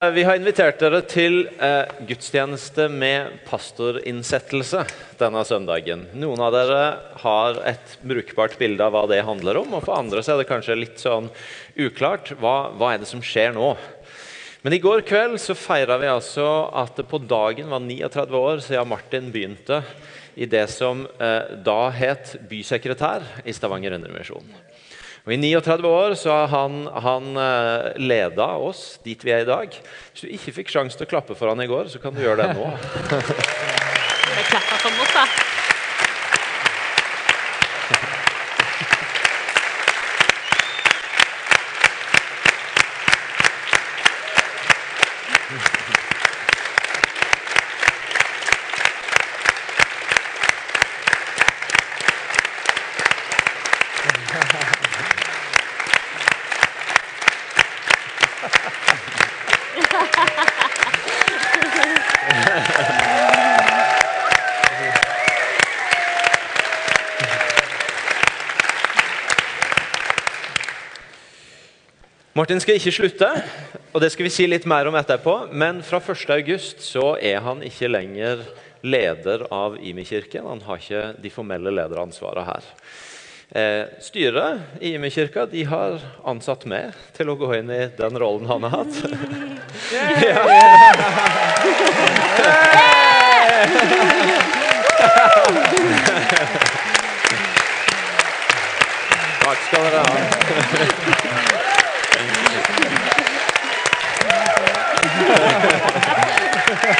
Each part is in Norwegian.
Vi har invitert dere til eh, gudstjeneste med pastorinnsettelse denne søndagen. Noen av dere har et brukbart bilde av hva det handler om, og for andre så er det kanskje litt sånn uklart. Hva, hva er det som skjer nå? Men i går kveld så feira vi altså at det på dagen var 39 år siden Martin begynte i det som eh, da het bysekretær i Stavanger Indremisjon. Og I 39 år så har han, han uh, leda oss dit vi er i dag. Hvis du ikke fikk sjansen til å klappe for han i går, så kan du gjøre det nå. Jeg klapper for Martin skal ikke slutte, og det skal vi si litt mer om etterpå. Men fra 1.8 så er han ikke lenger leder av Imi-kirken. Han har ikke de formelle lederansvarene her. Eh, styret i Imi-kirka de har ansatt meg til å gå inn i den rollen han har hatt. Takk skal dere ha.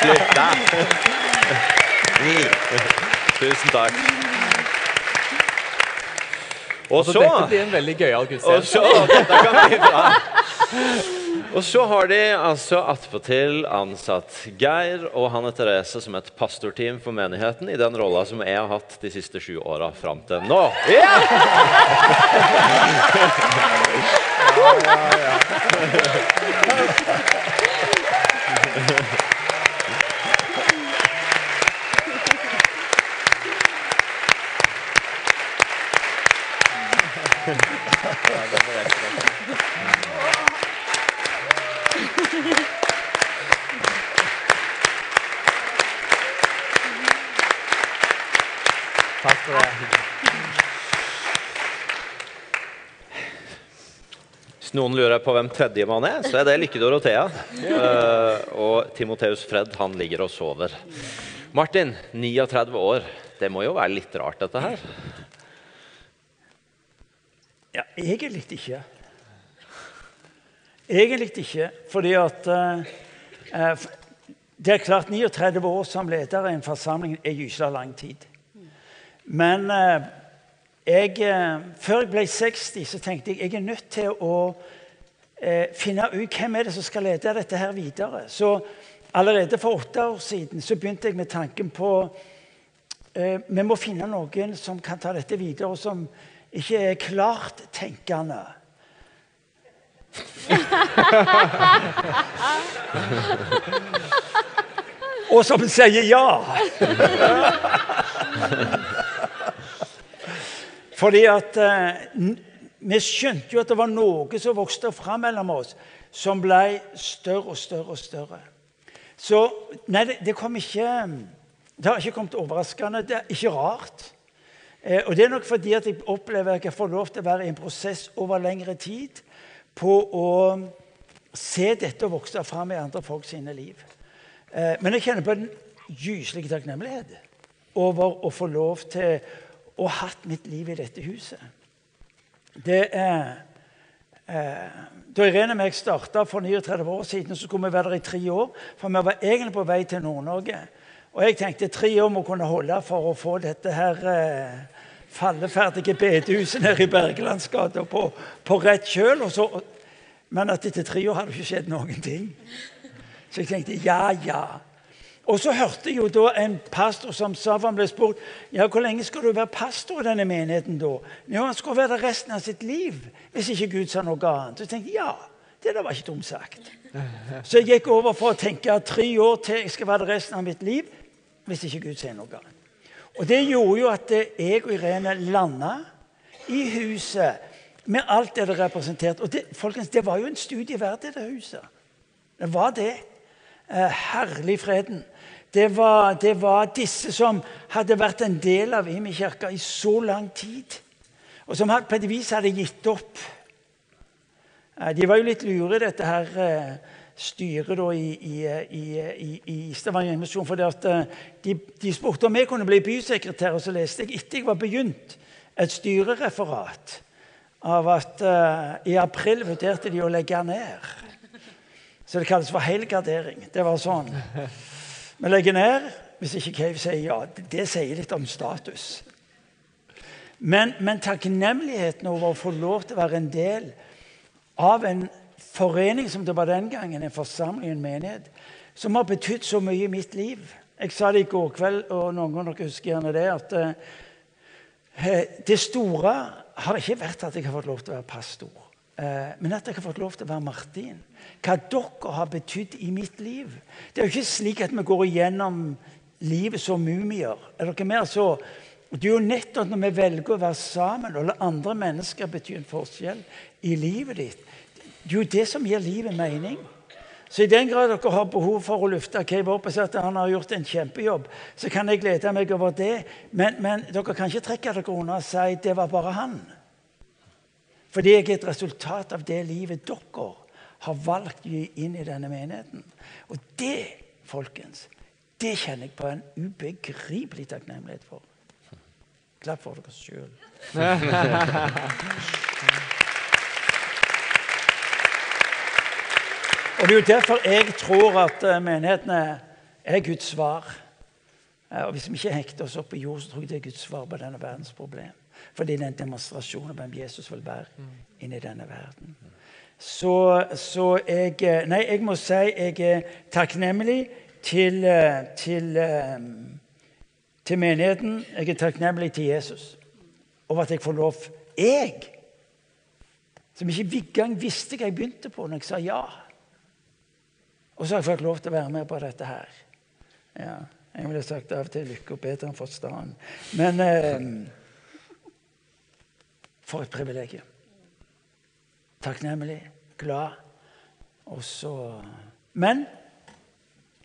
Slutt, da. Tusen takk. Og Så så dette blir en veldig gøyal gudstjeneste. Og så har de altså attpåtil ansatt Geir og Hanne Therese som et pastorteam for menigheten i den rolla som jeg har hatt de siste sju åra fram til nå. Ja Ja! Takk for det. Hvis noen lurer på hvem tredjemann er, så er det Lykke Dorothea. Uh, og Timoteus Fred han ligger og sover. Martin, 39 år. Det må jo være litt rart, dette her? Ja, egentlig ikke. Egentlig ikke, fordi at eh, eh, Det er klart 39 år som leder i en forsamling er gyselig lang tid. Men eh, jeg, eh, før jeg ble 60, så tenkte jeg jeg er nødt til å eh, finne ut hvem er det som skal lede dette her videre. Så allerede for åtte år siden så begynte jeg med tanken på eh, Vi må finne noen som kan ta dette videre, og som ikke er klart tenkende. og som sier ja. Fordi at eh, vi skjønte jo at det var noe som vokste fram mellom oss, som ble større og større og større. Så nei, det, det kom ikke Det har ikke kommet overraskende. Det er ikke rart. Eh, og det er nok fordi at jeg opplever at jeg får lov til å være i en prosess over lengre tid på å se dette vokse fram i andre folk sine liv. Eh, men jeg kjenner på en gyselig takknemlighet over å få lov til ha hatt mitt liv i dette huset. Det er eh, Da Irene og jeg starta for 39 år siden, så skulle vi være der i tre år. For vi var egentlig på vei til Nord-Norge. Og jeg tenkte tre år må kunne holde for å få dette her eh, falleferdige bedehuset nede i Bergelandsgata på, på rett kjøl. og så- Men at etter tre år hadde det ikke skjedd noen ting. Så jeg tenkte ja, ja. Og så hørte jeg jo da en pastor som sa for han ble spurt ja, hvor lenge skal du være pastor i denne menigheten. da? Jo, Han skulle være der resten av sitt liv hvis ikke Gud sa noe annet. Så jeg tenkte ja, det der var ikke dumt sagt. Så jeg gikk over for å tenke at tre år til jeg skal være der resten av mitt liv hvis ikke Gud sier noe annet. Og det gjorde jo at jeg og Irene landa i huset med alt det det representerte. Og det, folkens, det var jo en studie verdt, det huset. Det var det. Eh, herlig freden. Det var, det var, disse som hadde vært en del av Imi-kirka i så lang tid, og som på et vis hadde gitt opp. Eh, de var jo litt lure, dette her eh, styret da, i, i, i, i Stavanger Misjon. For de, de, spurte om jeg kunne bli bysekretær, og så leste jeg etter jeg var begynt, et styrereferat av at uh, i april vurderte de å legge ned. Så det kalles for helgardering. Det var sånn. Vi legger ned hvis ikke Cave sier ja. Det sier litt om status. Men, men takknemligheten over å få lov til å være en del av en forening som det var den gangen, en forsamling, en menighet, som har betydd så mye i mitt liv. Jeg sa det i går kveld, og noen av dere husker gjerne det, at eh, det store har ikke vært at jeg har fått lov til å være pastor, eh, men at jeg har fått lov til å være Martin hva dere har betydd i mitt liv. Det er jo ikke slik at vi går igjennom livet som mumier. Er dere mer så? Det er jo nettopp når vi velger å være sammen og la andre mennesker bety en forskjell i livet ditt, det er jo det som gir livet mening. Så i den grad dere har behov for å lufte Cave opp og si at han har gjort en kjempejobb, så kan jeg glede meg over det. Men, men dere kan ikke trekke dere unna og si at det var bare han. Fordi jeg er et resultat av det livet dere har valgt å gi inn i denne menigheten. Og det, folkens, det kjenner jeg på en ubegripelig takknemlighet for. Klapp for dere sjøl. Og Det er jo derfor jeg tror at eh, menighetene er Guds svar. Eh, og Hvis vi ikke hekter oss opp i jord, så tror jeg det er Guds svar på denne verdens problem. Fordi det er en demonstrasjon av hvem Jesus vil være inni denne verden. Så, så, jeg Nei, jeg må si jeg er takknemlig til, til, til menigheten. Jeg er takknemlig til Jesus over at jeg får lov Jeg, som ikke engang visste hva jeg begynte på når jeg sa ja. Og så har jeg fått lov til å være med på dette her. Ja, jeg ville sagt av og til lykke og bedre enn forstand. Men eh, for et privilegium takknemlig, glad. Og så Men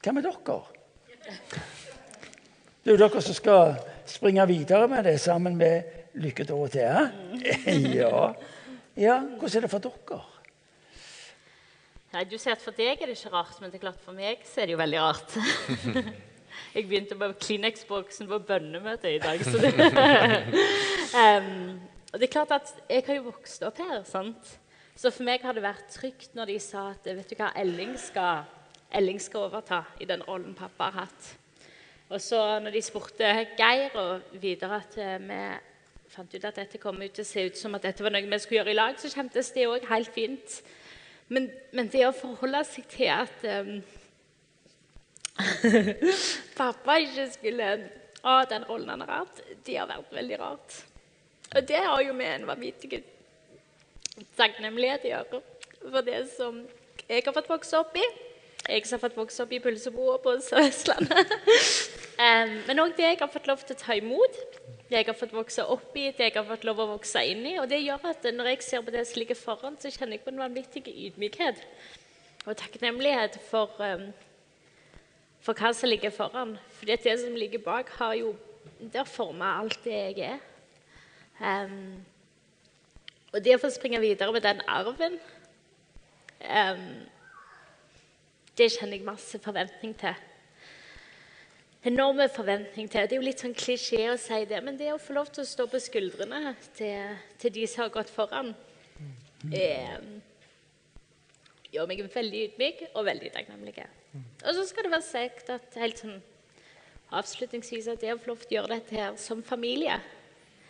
hva med dere? Det er jo dere som skal springe videre med det sammen med Lykke Dorothea. Ja. ja. Hvordan er det for dere? Nei, Du sier at for deg er det ikke rart, men det er klart for meg så er det jo veldig rart. Jeg begynte med Kleenex-boksen på bønnemøtet i dag. Så det, um, og det er klart at jeg har jo vokst opp her. sant? Så for meg har det vært trygt når de sa at vet du hva, Elling skal, Elling skal overta i den rollen pappa har hatt. Og så når de spurte Geir og videre at eh, vi fant ut at dette kom ut til å se ut som at dette var noe vi skulle gjøre i lag, så kjentes det òg helt fint. Men, men, det å forholde seg til at um, pappa ikke skulle ha den rollen han har hatt, det har vært veldig rart. Og det har jo vi en vanvittig takknemlighet i øret for det som jeg har fått vokse opp i. Jeg som har fått vokse opp i pølseboa på Sør-Vestlandet. um, men òg det jeg har fått lov til å ta imot, det jeg har fått vokse opp i, det jeg har fått lov å vokse inn i. Og det gjør at når jeg ser på det som ligger foran, så kjenner jeg på en vanvittig ydmykhet og takknemlighet for, um, for hva som ligger foran. For det som ligger bak, har jo Det har forma alt det jeg er. Um, og det å få springe videre med den arven um, Det kjenner jeg masse forventning til. Enorme forventning til. Det er jo litt sånn klisjé å si det, men det å få lov til å stå på skuldrene til, til de som har gått foran, um, gjør meg veldig ydmyk og veldig takknemlig. Og så skal det være sagt at helt sånn avslutningsvis at det å få lov til å gjøre dette her som familie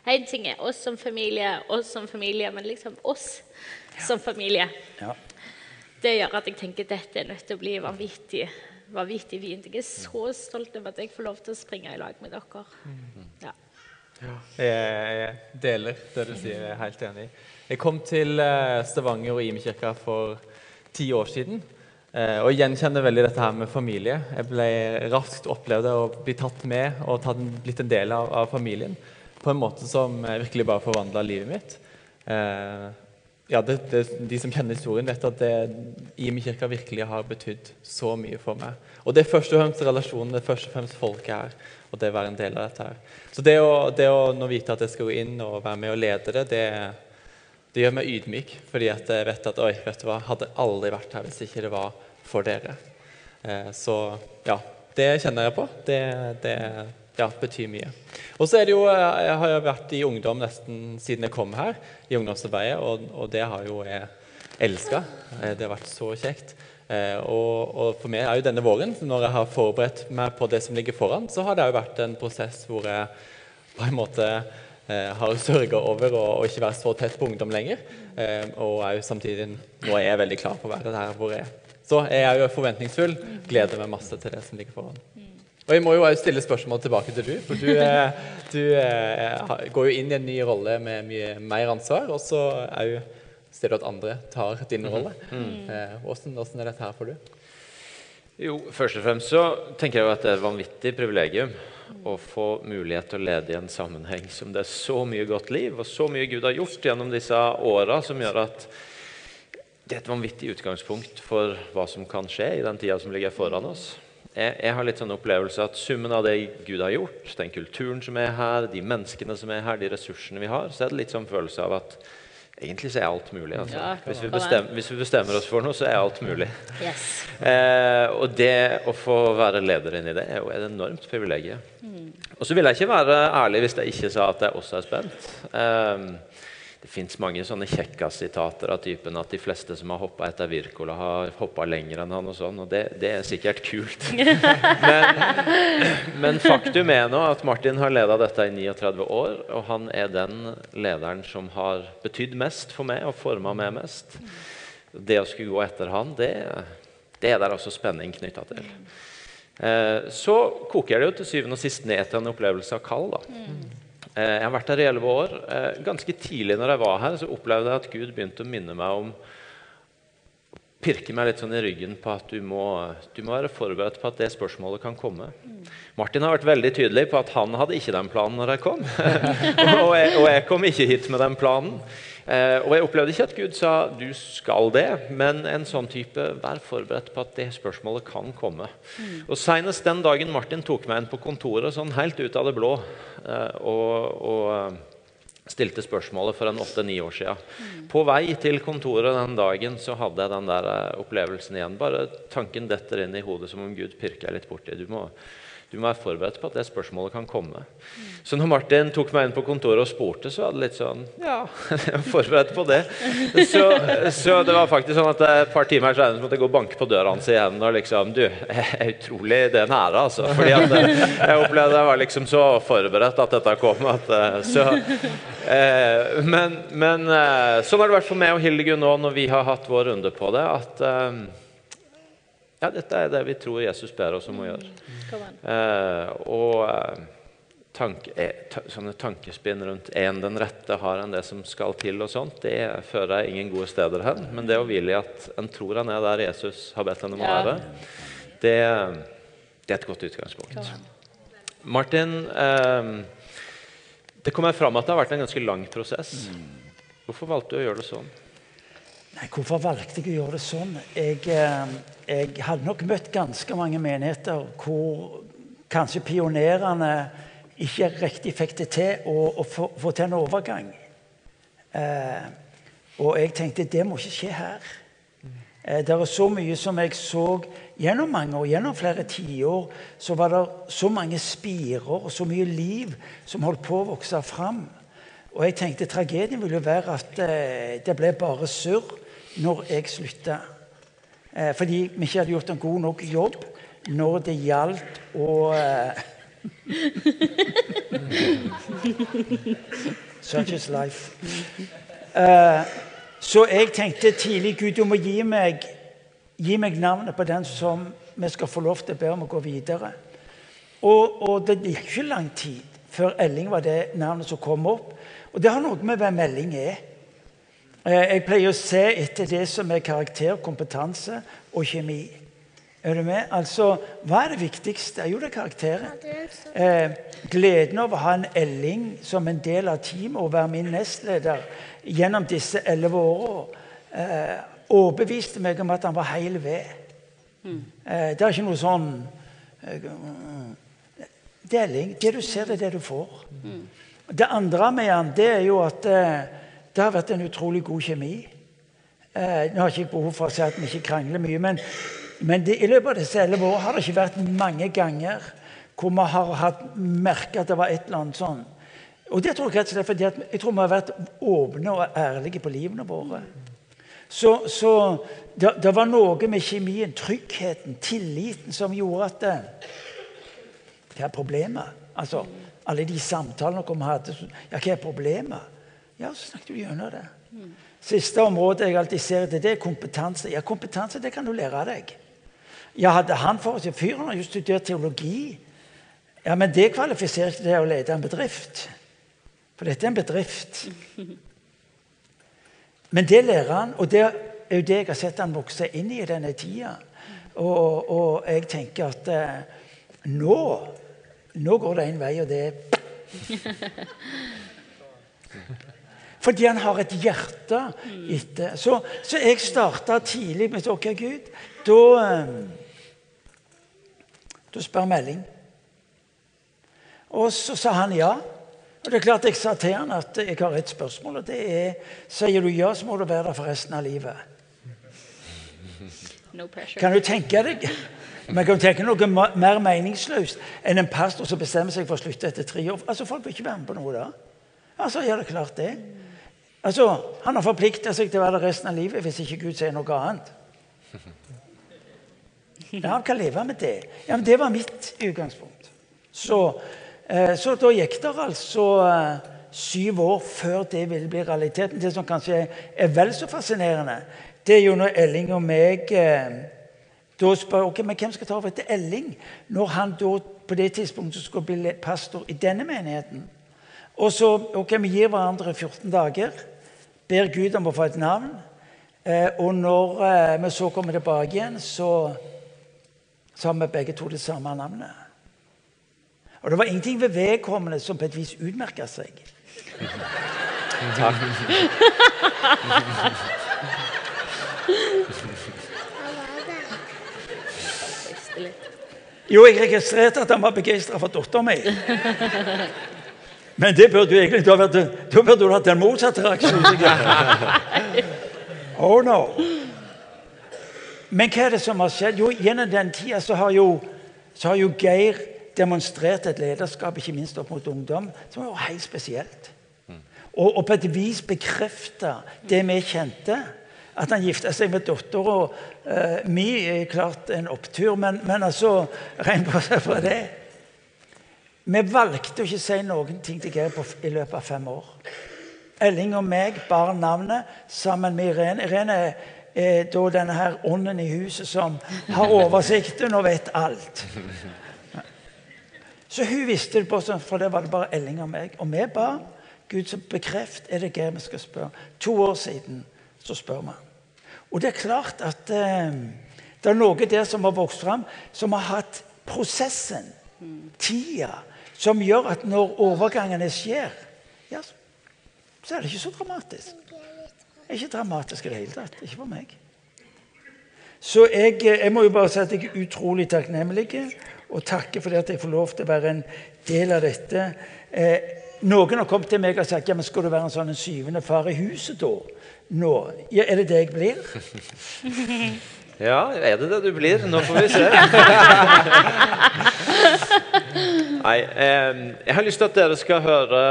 Én ting er oss som familie, oss som familie, men liksom oss ja. som familie. Ja. Det gjør at jeg tenker at dette er nødt til å bli vanvittig, vanvittig fint. Jeg er så stolt over at jeg får lov til å springe i lag med dere. Ja. Ja, jeg, deler det du sier. Jeg er helt enig. Jeg kom til eh, Stavanger og Imekirka for ti år siden. Eh, og gjenkjenner veldig dette her med familie. Jeg ble raskt opplevd å bli tatt med og blitt en del av, av familien på en måte som virkelig bare forvandla livet mitt. Eh, ja, det, det, De som kjenner historien, vet at det, Imi kirka virkelig har betydd så mye for meg. Og det er først og fremst relasjonen, det er først og fremst folket her. Og det å være en del av dette her. Så det å, det å nå vite at jeg skal gå inn og være med og lede det, det, det gjør meg ydmyk. Fordi at jeg vet at oi, vet du hva, hadde aldri vært her hvis ikke det var for dere. Eh, så ja, det kjenner jeg på. Det, det ja, betyr mye. Og så er det jo, Jeg har jo vært i ungdom nesten siden jeg kom her, i ungdomsarbeidet, og, og det har jo jeg elska. Eh, det har vært så kjekt. Eh, og, og, for meg er jo denne våren, når jeg har forberedt meg på det som ligger foran, så har det jo vært en prosess hvor jeg på en måte eh, har sørga over å, ikke være så tett på ungdom lenger. Eh, og er jo samtidig nå er jeg veldig klar på å være der hvor jeg er. Så jeg er jo forventningsfull. Gleder meg masse til det som ligger foran. Og jeg må jo også stille spørsmål tilbake til du, for du, eh, du eh, går jo inn i en ny rolle med mye mer ansvar. Og så er jo Ser du at andre tar din mhm. rolle? Mm. Eh, er dette her for du? Jo, Først og fremst så tenker jeg jo at det er et vanvittig privilegium å få mulighet til å lede i en sammenheng som det er så mye godt liv og så mye Gud har gjort gjennom disse åra, som gjør at det er et vanvittig utgangspunkt for hva som kan skje i den tida som ligger foran oss. Jeg, jeg, har litt sånn opplevelse at summen av det Gud har gjort, den kulturen som er her, de menneskene som er her, de ressursene vi har, så er det litt sånn følelse av at Egentlig så er alt mulig. Altså. Hvis, vi bestemmer, hvis, vi bestemmer, oss for noe, så er alt mulig. Yes. Eh, og det å få være leder inn i det er jo et enormt privilegium. Mm. Og så vil jeg ikke være ærlig hvis jeg ikke sa at jeg også er spent. Eh, det fins mange sånne kjekke sitater av typen at de fleste som har hoppa etter Wirkola, har hoppa lenger enn han. Og sånn, og det, det er sikkert kult. men, men, faktum er nå at Martin har leda dette i 39 år, og han er den lederen som har betydd mest for meg og forma meg mest. Det å skulle gå etter han, det, det er der også spenning knytta til. Eh, så koker det jo til syvende og sist ned til en opplevelse av kall. da. Eh, jeg har vært her i elleve år. Eh, ganske tidlig når jeg var her, så opplevde jeg at Gud begynte å minne meg om pirke meg litt sånn i ryggen på at du må, du må, være forberedt på at det spørsmålet kan komme. Martin har vært veldig tydelig på at han hadde ikke den planen når jeg kom. og, jeg, og, jeg, kom ikke hit med den planen. Eh, og jeg opplevde ikke at Gud sa 'du skal det', men en sånn type 'vær forberedt på at det spørsmålet kan komme'. Mm. Og Senest den dagen Martin tok meg inn på kontoret sånn helt ut av det blå eh, og, og eh, stilte spørsmålet for en åtte-ni år siden. Mm. På vei til kontoret den dagen så hadde jeg den der opplevelsen igjen. Bare tanken detter inn i hodet som om Gud pirker litt borti. Du må du må være forberedt på at det spørsmålet kan komme. Så når Martin tok meg inn på kontoret og spurte, så var det litt sånn Ja, jeg var forberedt på det. Så, så, det var faktisk sånn at et par timer senere måtte jeg gå og banke på døra hans igjen og liksom Du, jeg er utrolig det er nære, altså. Fordi at jeg opplevde jeg var liksom så forberedt at dette kom. At, eh, så, eh, men, men eh, sånn har det vært for meg og Hildegunn nå når vi har hatt vår runde på det. at eh, ja, dette er det vi tror Jesus ber oss om å gjøre. Eh, og eh, tanke, eh, sånne tankespinn rundt en den rette har en det som skal til, og sånt, det fører jeg ingen gode steder hen. Men det å hvile i at en tror han er der Jesus har bedt henne om å være, det, det, er et godt utgangspunkt. Martin, eh, det kommer fram at det har vært en ganske lang prosess. Hvorfor valgte du å gjøre det sånn? Nei, Hvorfor valgte jeg å gjøre det sånn? Jeg, eh, jeg hadde nok møtt ganske mange menigheter hvor kanskje pionerene ikke riktig fikk det til å, å få, få, til en overgang. Eh, og jeg tenkte det må ikke skje her. Eh, det er så mye som jeg så gjennom mange år, gjennom flere tiår, så var det så mange spirer og så mye liv som holdt på å vokse fram. Og jeg tenkte tragedien ville jo være at eh, det ble bare surr når jeg slutta. Eh, fordi vi ikke hadde gjort en god nok jobb når det gjaldt å eh, Such is life. Eh, så jeg tenkte tidlig Gud, du må gi meg, gi meg navnet på den som vi skal få lov til å be om å gå videre. Og, og det gikk ikke lang tid før Elling var det navnet som kom opp. Og det har noe med hvem Elling er. Eh, jeg pleier å se etter det som er karakter, kompetanse og kjemi. Er du med? Altså, Hva er det viktigste? Jo, det er karakteren. Eh, gleden over å ha en Elling som en del av teamet og være min nestleder gjennom disse elleve åra, eh, overbeviste meg om at han var heil ved. Eh, det er ikke noe sånn Deling. Det du ser, det er det du får. Det andre med han, det er jo at eh, det har vært en utrolig god kjemi. Eh, nå har jeg ikke behov for å si at vi ikke krangler mye, men, men det, i løpet av disse elleve årene har det ikke vært mange ganger hvor vi har hatt merket at det var et eller annet sånn. Og det tror Jeg rett og slett fordi jeg tror vi har vært åpne og ærlige på livene våre. Så, så det, det, var noe med kjemien, tryggheten, tilliten, som gjorde at det, Hva er problemet? Altså, alle de samtalene vi hadde. Ja, hva er problemet? Ja, så snakket du gjennom det. Siste området jeg alltid ser etter, det er kompetanse. Ja, kompetanse det kan du lære av deg. Ja, hadde han for seg Fyren har jo studert teologi. Ja, Men det kvalifiserer ikke til å lede en bedrift. For dette er en bedrift. Men det lærer han, og det er jo det jeg har sett han vokse inn i denne tida. Og, og jeg tenker at eh, nå, nå går det en vei, og det er fordi han har et hjerte etter. Så, så jeg starta tidlig med OK, Gud, da, da spør melding. Og så sa han ja. Og det er klart Jeg sa til han at jeg har et spørsmål, og det er Sier du ja, så må du være der for resten av livet. No. Kan du tenke deg Men kan du tenke noe mer meningsløst enn en pastor som bestemmer seg for å slutte etter tre år? Altså, Folk vil ikke være med på noe da. Altså, ja, det er klart det. Altså, Han har forplikta seg til å være der resten av livet hvis ikke Gud sier noe annet. Ja, Han kan leve med det. Ja, men Det var mitt utgangspunkt. Så, eh, så da gikk det altså eh, syv år før det ville bli realiteten. Det som kanskje er vel så fascinerende, det er jo når Elling og meg eh, da spør ok, men hvem skal ta over etter Elling, når han da på det tidspunktet skulle bli pastor i denne menigheten. Og så ok, vi gir hverandre 14 dager, ber Gud om å få et navn. Eh, og når eh, vi så kommer tilbake igjen, så, så har vi begge to det samme navnet. Og det var ingenting ved vedkommende som på et vis utmerka seg. Takk. Jo, jeg registrerte at han var begeistra for dattera mi. Men det burde jo egentlig da vært, da burde du hatt den motsatte reaksjonen. Oh no. Men hva er det som har skjedd? Jo, Gjennom den tida så så har jo Geir demonstrert et lederskap, ikke minst opp mot ungdom, som var jo helt spesielt. Og, og på et vis bekrefta det vi kjente. At han gifta seg med dattera uh, mi, er klart en opptur, men, men altså Regn på seg fra det. Vi valgte å ikke si noen ting til Geir i løpet av fem år. Elling og meg bar navnet sammen med Irene. Irene er da denne her ånden i huset som har oversikten og vet alt. Så hun visste det, på, for det var det bare Elling og meg. Og vi ba Gud som bekreft er det Geir vi skal spørre. To år siden så spør vi. Og det er klart at eh, det er noe der som har vokst fram, som har hatt prosessen, tida som gjør at når overgangene skjer, ja, så er det ikke så dramatisk. Det er ikke dramatisk i det hele tatt. Ikke for meg. Så jeg, jeg, må jo bare si at jeg er utrolig takknemlig og takker for det at jeg får lov til å være en del av dette. Eh, noen har kommet til meg og sagt ja, men skal du være en sånn en syvende far i huset da? Nå? Ja, er det det jeg blir? Ja, er det det du blir? Nå får vi se. Nei, eh, jeg har lyst til at dere skal høre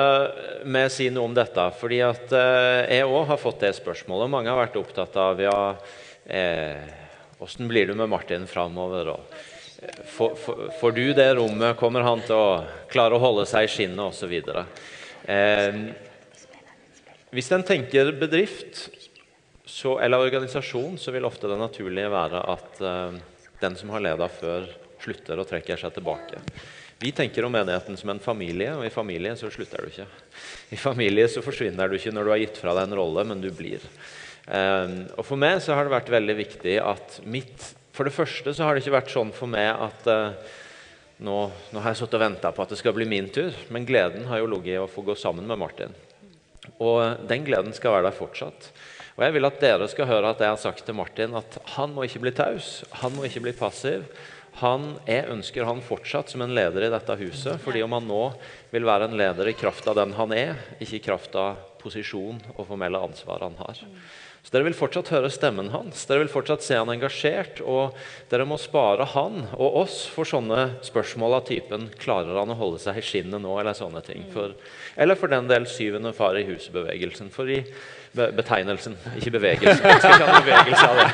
meg si noe om dette. fordi at eh, jeg òg har fått det spørsmålet. Mange har vært opptatt av ja, åssen eh, blir du med Martin framover. Får, får, du det rommet? Kommer han til å klare å holde seg i skinnet osv.? Eh, hvis en tenker bedrift så, eller organisasjon, så vil ofte det naturlige være at uh, den som har leda før, slutter og trekker seg tilbake. Vi tenker om menigheten som en familie, og i familie så slutter du ikke. I familie så forsvinner du ikke når du har gitt fra deg en rolle, men du blir. Um, og For meg så har det vært veldig viktig at mitt For det første så har det ikke vært sånn for meg at eh, nå, nå har jeg sittet og venta på at det skal bli min tur, men gleden har jo ligget i å få gå sammen med Martin. Og den gleden skal være der fortsatt. Og jeg vil at dere skal høre at jeg har sagt til Martin at han må ikke bli taus, han må ikke bli passiv. Han, jeg ønsker han fortsatt som en leder i dette huset, fordi om han nå vil være en leder i kraft av den han er, ikke i kraft av posisjon og formelle ansvar han har. Så Dere vil fortsatt høre stemmen hans, dere vil fortsatt se han engasjert. Og dere må spare han og oss for sånne spørsmål av typen Klarer han å holde seg i skinnet nå? Eller sånne ting. For, eller for den del syvende far i husbevegelsen. For i be betegnelsen, ikke bevegelsen. Jeg skal ikke ha noen bevegelse av det.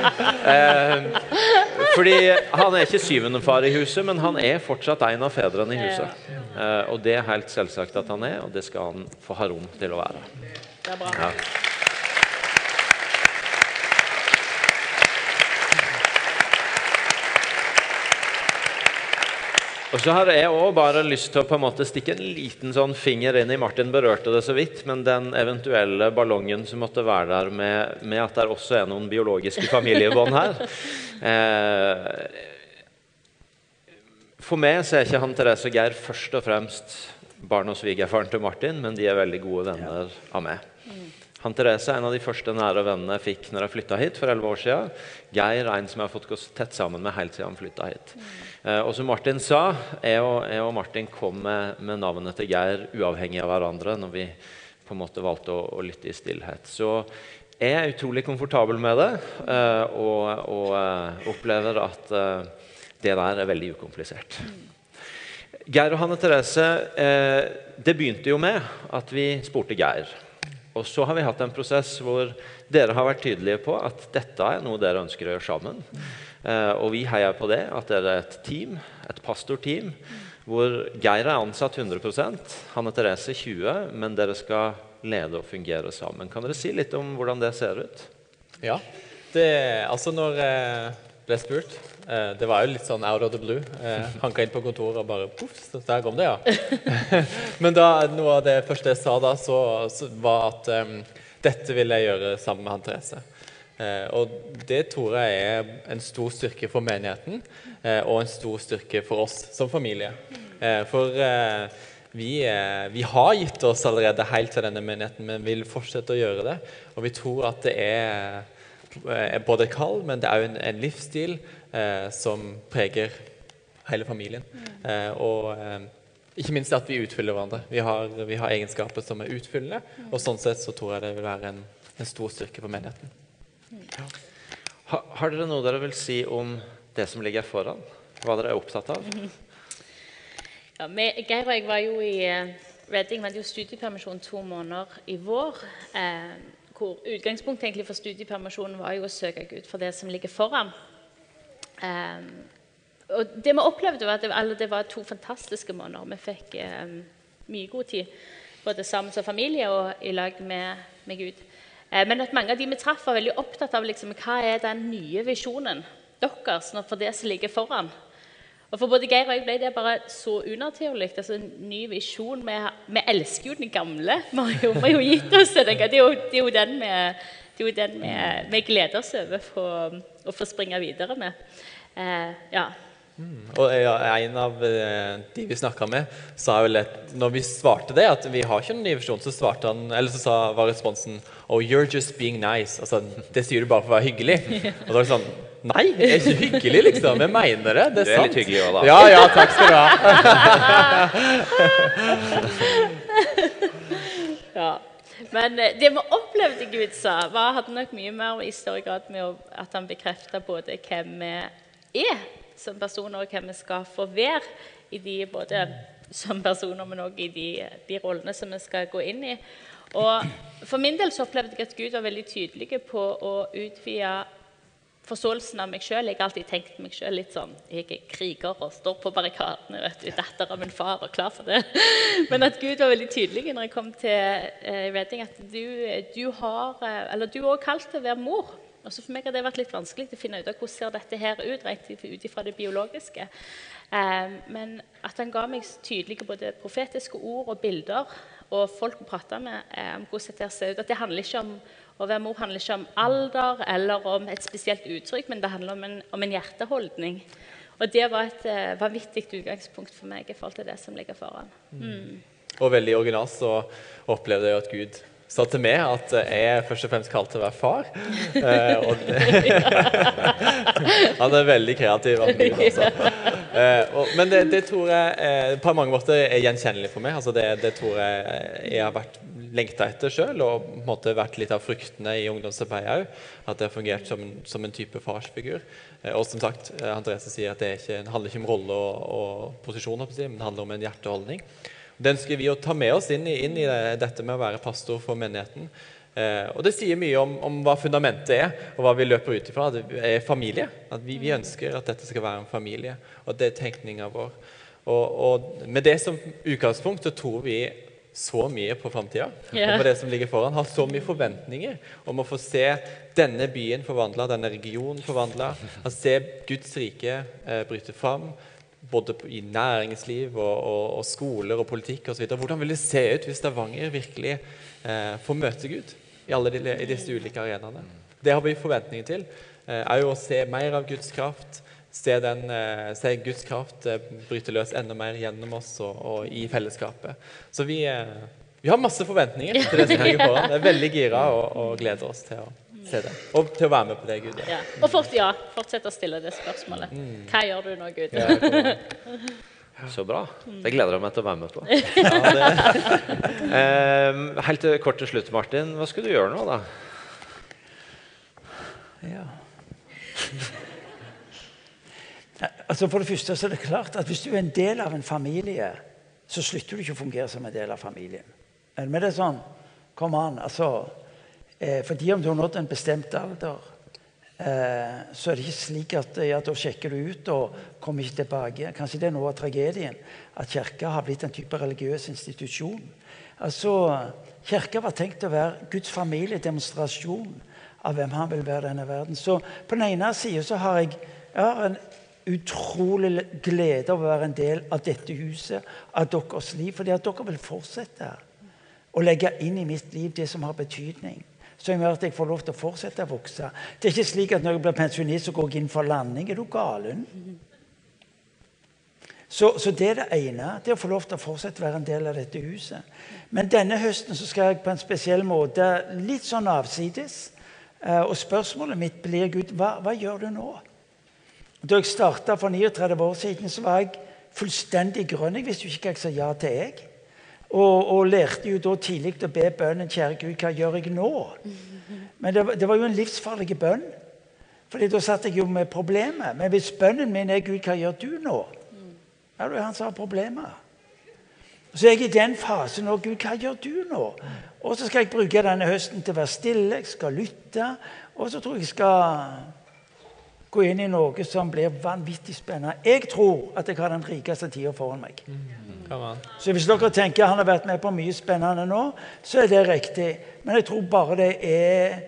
eh, fordi han er ikke syvende far i huset, men han er fortsatt en av fedrene i huset. Eh, og det er helt selvsagt at han er, og det skal han få ha rom til å være. Det er bra. Ja. Og så har jeg også bare lyst til å på en måte stikke en liten sånn finger inn i Martin berørte det så vidt, men den eventuelle ballongen som måtte være der med, med at det også er noen biologiske familiebånd her. Eh, for meg så er ikke han Therese og Geir først og fremst barn og svigerfaren til Martin, men de er veldig gode venner av meg. Han Therese er en av de første nære vennene jeg fikk når jeg flytta hit for 11 år siden. Geir en som jeg har fått gå tett sammen med helt siden han flytta hit. Eh, og som Martin sa, jeg og, jeg og Martin kom med, med navnet til Geir uavhengig av hverandre når vi på en måte valgte å, å lytte i stillhet. Så jeg er utrolig komfortabel med det eh, og, og eh, opplever at det der er veldig ukomplisert. Geir og Hanne Therese, det begynte jo med at vi spurte Geir. Og så har vi hatt en prosess hvor dere har vært tydelige på at dette er noe dere ønsker å gjøre sammen. Eh, og vi heier på det, at dere er et team, et pastorteam, hvor Geir er ansatt 100% Hanne Therese 20 men dere skal lede og fungere sammen. Kan dere si litt om hvordan det ser ut? Ja. Det, altså når jeg ble spurt eh, Det var jo litt sånn out of the blue. Eh, Hanka inn på kontoret og bare poff, så der kom det, ja. Men da, noe av det første jeg sa da, så, så var at um, dette vil jeg gjøre sammen med han Therese. Eh, og det tror jeg er en stor styrke for menigheten, eh, og en stor styrke for oss som familie. Eh, for eh, vi, eh, vi har gitt oss allerede helt til denne menigheten, men vil fortsette å gjøre det. Og vi tror at det er, både et kall, men det er òg en, en livsstil eh, som preger hele familien. Eh, og eh, ikke minst at vi utfyller hverandre. Vi har, vi har egenskaper som er utfyllende, og sånn sett så tror jeg det vil være en, en stor styrke for menigheten. Ha, har dere noe dere vil si om det som ligger foran? Hva dere er opptatt av? Ja, med, Geir og jeg var jo i eh, Reading, vi hadde jo studiepermisjon to måneder i vår. Eh, hvor Utgangspunktet egentlig for studiepermisjonen var jo å søke Gud for det som ligger foran. Um, og det vi opplevde, var at det, eller det var to fantastiske måneder. Vi fikk um, mye god tid, både sammen som familie og i lag med, med Gud. Eh, men at mange av de vi traff, var veldig opptatt av liksom, hva er den nye visjonen deres for det som ligger foran. Og For både Geir og jeg ble det bare så unaturlig. altså En ny visjon. Vi, vi elsker jo den gamle. Vi har jo, vi har jo gitt oss det. Er jo, det er jo den, vi, er jo den vi gleder oss over for å få springe videre med. Eh, ja. Og en av eh, de vi snakka med, sa jo lett når vi svarte det, at vi har ikke noen ny versjon, så svarte han, eller så sa, var responsen Oh, you're just being nice. Altså, det sier du bare for å være hyggelig. Og da var det sånn Nei, jeg er ikke hyggelig, liksom. Jeg mener det. Det er, Du er litt hyggelig også, da. Ja, ja, takk skal du ha. Ja. Men eh, det vi opplevde Gud sa, var, hadde nok mye mer i større grad med at han bekrefta både hvem vi er som personer, og hvem vi skal få være i de både som personer, men òg i de, de rollene som vi skal gå inn i. Og For min del så opplevde jeg at Gud var veldig tydelig på å utvide forståelsen av meg sjøl. Jeg har alltid tenkt meg sjøl litt sånn Jeg er kriger og står på barrikadene. vet du, Datter av min far og klar for det. Men at Gud var veldig tydelig når jeg kom til eh, Reading, at du, du har eh, Eller du er kalt til å være mor. Også for meg har det vært litt vanskelig å finne ut av hvordan ser dette her ut, rent ut ifra det biologiske. Eh, men at han ga meg tydelige både profetiske ord og bilder og folk å prate med eh, om hvordan dette ser ut. At det handler ikke om, Å være mor handler ikke om alder eller om et spesielt uttrykk, men det handler om en, om en hjerteholdning. Og det var et eh, vanvittig utgangspunkt for meg i forhold til det som ligger foran. Mm. Og veldig originalt så opplevde jeg at Gud sa til meg at jeg først og fremst kalt til å være far. Eh, han er veldig kreativ. Altså. Eh, og, men det, det, tror jeg eh, på mange måter er gjenkjennelig for meg. Altså det, det, tror jeg jeg har vært lengta etter sjøl, og på en måte vært litt av fruktene i ungdomsarbeidet òg. At det har fungert som, som, en type farsfigur. Eh, og som sagt, eh, Andrese sier at det, ikke, det handler ikke om rolle og, og posisjon, men det handler om en hjerteholdning. Det ønsker vi å ta med oss inn i, inn i dette med å være pastor for menigheten. Eh, og Det sier mye om, om, hva fundamentet er, og hva vi løper ut ifra. Det er familie. At vi, vi, ønsker at dette skal være en familie. Og det er tenkninga vår. Og, og, Med det som utgangspunkt så tror vi så mye på framtida yeah. og på det som ligger foran. Har så mye forventninger om å få se denne byen forvandla, denne regionen forvandla. Se Guds rike eh, bryte fram både i næringsliv og, og, og skoler og politikk osv. Hvordan vil det se ut hvis Stavanger virkelig eh, får møte Gud i alle de, i disse ulike arenaene? Det har vi forventninger til. Eh, er jo å se mer av Guds kraft. Se, den, eh, se Guds kraft eh, bryte løs enda mer gjennom oss og, og i fellesskapet. Så vi, eh, vi, har masse forventninger til det som ligger foran. Jeg er veldig gira og, og gleder oss til å se det. Og til å være med på det, Gud. Ja. Og fort, ja, fortsett å stille det spørsmålet. Mm. Hva gjør du nå, Gud? Ja, så bra. Det gleder jeg meg til å være med på. Ja, eh, helt kort til slutt, Martin. Hva skulle du gjøre nå, da? Ja Altså For det første så er det klart at hvis du er en del av en familie, så slutter du ikke å fungere som en del av familien. Men det er sånn Kom an. altså Eh, fordi om du har nådd en bestemt alder, eh, så er det ikke slik at ja, da sjekker du ut og kommer ikke tilbake. Kanskje det er noe av tragedien. At Kirka har blitt en type religiøs institusjon. Altså, Kirka var tenkt å være Guds familiedemonstrasjon av hvem han vil være i denne verden. Så på den ene siden så har jeg, jeg har en utrolig glede av å være en del av dette huset, av deres liv. Fordi at dere vil fortsette å legge inn i mitt liv det som har betydning som gjør at jeg får lov til å fortsette å vokse. Det er ikke slik at når jeg blir pensjonist, så går jeg inn for landing. Er du galen? Så, så, det er det ene. Det å få lov til å fortsette å være en del av dette huset. Men denne høsten så skal jeg på en spesiell måte litt sånn avsides. Eh, og spørsmålet mitt blir Gud, hva, hva gjør du nå? Da jeg starta for 39 år siden, så var jeg fullstendig grønn. Jeg visste jo ikke hva jeg sa ja til. jeg. Og, og, lærte jo da tidlig å be bønnen 'Kjære Gud, hva gjør jeg nå?' Men det, det var jo en livsfarlig bønn. Fordi da satt jeg jo med problemet. Men hvis bønnen min er 'Gud, hva gjør du nå?' Ja, det er han som har problemer. Så er jeg i den fasen nå. 'Gud, hva gjør du nå?' Og så skal jeg bruke denne høsten til å være stille, jeg skal lytte. Og så tror jeg jeg skal gå inn i noe som blir vanvittig spennende. Jeg tror at jeg har den rikeste tida foran meg. Så hvis dere tenker han har vært med på mye spennende nå, så er det riktig. Men jeg tror bare det er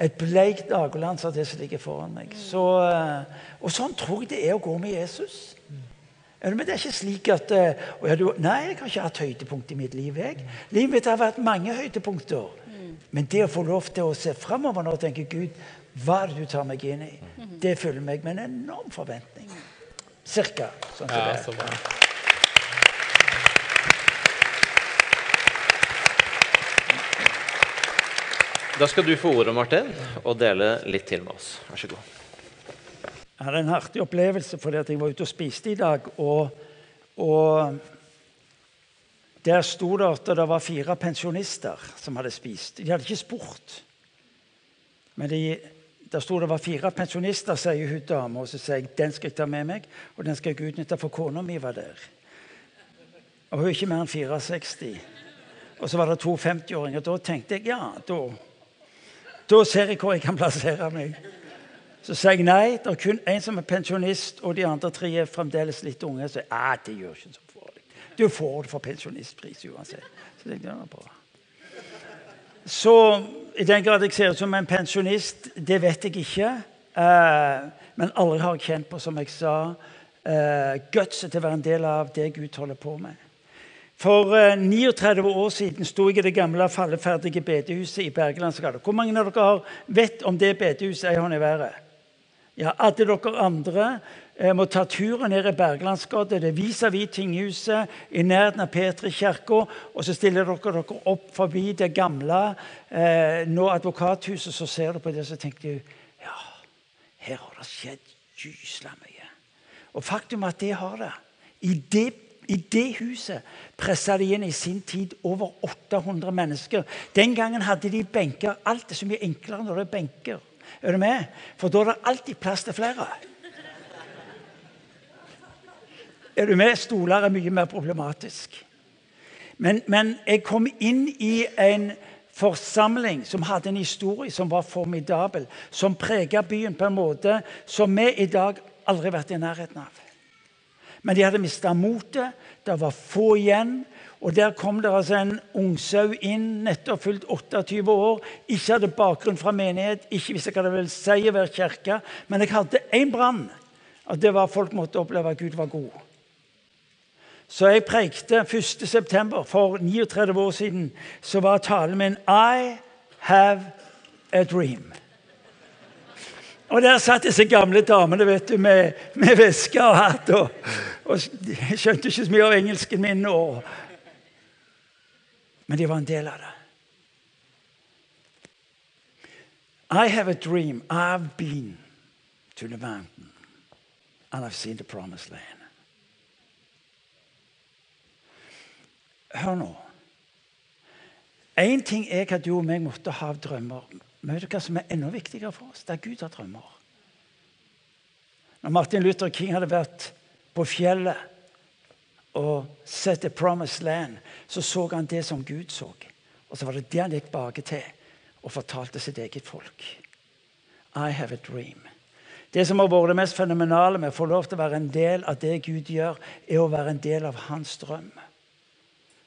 et bleikt naboland av det som ligger foran meg. Så, eh, og sånn tror jeg det er å gå med Jesus. Men det er ikke slik at ja, du, Nei, jeg har ikke hatt høydepunkt i mitt liv. jeg. Livet mitt har vært mange høydepunkter. Men det å få lov til å se framover nå og tenke Gud, hva er det du tar meg inn i? Det fyller meg med en enorm forventning. Cirka sånn som ja, det. Så bra. Da skal du få ordet, Martin, og dele litt til med oss. Vær så god. Jeg hadde en artig opplevelse fordi jeg var ute og spiste i dag. Og, og der sto det at det var fire pensjonister som hadde spist. De hadde ikke spurt. Men de, der sto det var fire pensjonister, sier hun dama. Og så sier jeg den skal jeg ta med meg, og den skal jeg utnytte, for kona mi var der. Og hun er ikke mer enn 64. Og så var det to 50-åringer. Da tenkte jeg ja, da da ser jeg hvor jeg kan plassere meg. Så sier jeg nei. Det er kun én som er pensjonist, og de andre tre er fremdeles litt unge. Så jeg, ah, det gjør ikke så farlig. Du får det for pensjonistpris uansett. Så det er bra. Så i den grad jeg ser ut som en pensjonist, det vet jeg ikke. Uh, men aldri har jeg kjent på, som jeg sa, uh, gutset til å være en del av det Gud holder på med. For eh, 39 år siden sto jeg i det gamle falleferdige bedehuset i Bergelandsgata. Hvor mange av dere vet om det bedehuset ei hånd i været? Ja, Alle dere andre eh, må ta turen ned i Bergelandsgata. Det er vis-à-vis tinghuset, i nærheten av Petri kirke. Og så stiller dere dere opp forbi det gamle eh, nå advokathuset. Så ser du på det, så tenker du ja, her har det skjedd gysla mye. Og faktum er at det har det. I det i det huset pressa de inn i sin tid over 800 mennesker. Den gangen hadde de benker. Alt er så mye enklere når det er benker. Er du med? For da er det alltid plass til flere. Er du med? Stoler er mye mer problematisk. Men, men jeg kom inn i en forsamling som hadde en historie som var formidabel, som prega byen på en måte som vi i dag aldri har vært i nærheten av. Men de hadde mista motet. Det var få igjen. Og Der kom det altså en ungsau inn, nettopp fylt 28 år. Ikke hadde bakgrunn fra menighet, ikke visste hva det ville si å være kirke. Men jeg hadde én brann. At det var folk måtte oppleve at Gud var god. Så jeg preikte 1.9. for 39 år siden. Så var talen min I have a dream. Og der satt disse gamle damene vet du, med, med veske og hatt. Og, og skjønte ikke så mye av engelsken min. Og, men de var en del av det. I have a dream. I've been to the mountain, and I've seen the promised land. Hør nå. Én ting er at du og meg måtte ha drømmer. Men vet du hva som er enda viktigere for oss? Det er Gud har drømmer. Når Martin Luther King hadde vært på fjellet og sett The Promised Land, så så han det som Gud så. Og så var det det han gikk bake til og fortalte sitt eget folk. I have a dream. Det som har vært det mest fenomenale med å få lov til å være en del av det Gud gjør, er å være en del av hans drøm.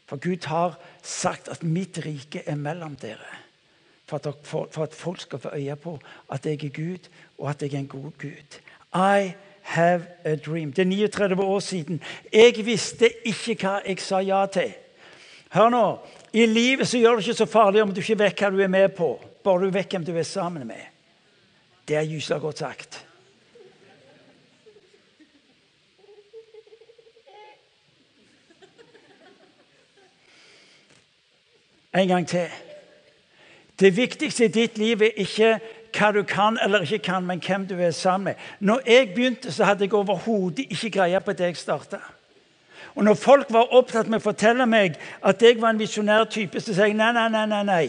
For Gud har sagt at 'mitt rike er mellom dere' for at, for, for at, folk skal få øye på at jeg er Gud, og at jeg er en god Gud. I have a dream. Det er 39 år siden. Jeg visste ikke hva jeg sa ja til. Hør nå. I livet så gjør det ikke så farlig om du ikke vet hva du er med på, bare du vet hvem du er sammen med. Det er gyselig godt sagt. En gang til. Det viktigste i ditt liv er ikke hva du kan eller ikke kan, men hvem du er sammen med. Når jeg begynte, så hadde jeg overhodet ikke greie på det jeg starta. Og når folk var opptatt med å fortelle meg at jeg var en visjonær type, så sier jeg nei, nei, nei. nei, nei.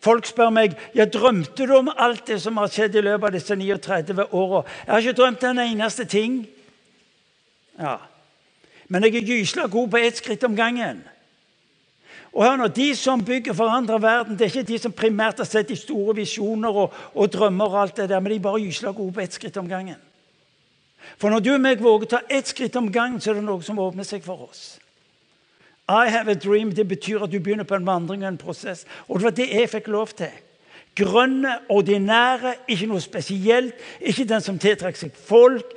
Folk spør meg ja, drømte du om alt det som har skjedd i løpet av disse 39 åra. Jeg har ikke drømt en eneste ting. Ja. Men jeg er gysla god på ett skritt om gangen. Og hør nå, De som bygger forandrer verden, det er ikke de som primært har sett de store visjoner og, og drømmer, og alt det der, men de bare gysla gode på ett skritt om gangen. For når du og meg våger ta ett skritt om gangen, så er det noe som åpner seg for oss. I have a dream. Det betyr at du begynner på en vandring og en prosess. Og det var det jeg fikk lov til. Grønne, ordinære, ikke noe spesielt. Ikke den som tiltrekker seg folk.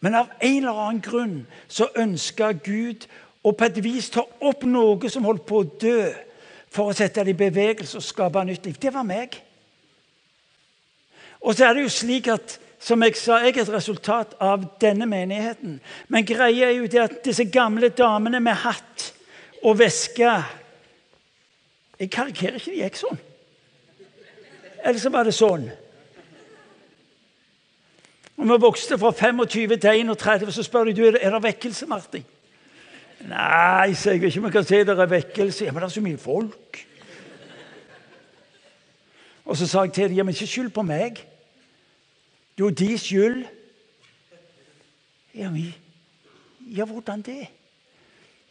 Men av en eller annen grunn så ønska Gud og på et vis ta opp noe som holdt på å dø, for å sette det i bevegelse og skape nytt liv. Det var meg. Og så er det jo slik at som jeg sa, jeg er et resultat av denne menigheten. Men greia er jo det at disse gamle damene med hatt og veske Jeg karikerer ikke, de gikk sånn. Eller så var det sånn. Når vi vokste fra 25 til 31, så spør de du, er det vekkelse, Martin. Nei, sier jeg ikke. om Vi kan si det er vekkelse. Ja, men det er så mye folk. Og så sa jeg til dem ja, men ikke skyld på meg. Det er jo de skyld. Ja, men, ja, hvordan det?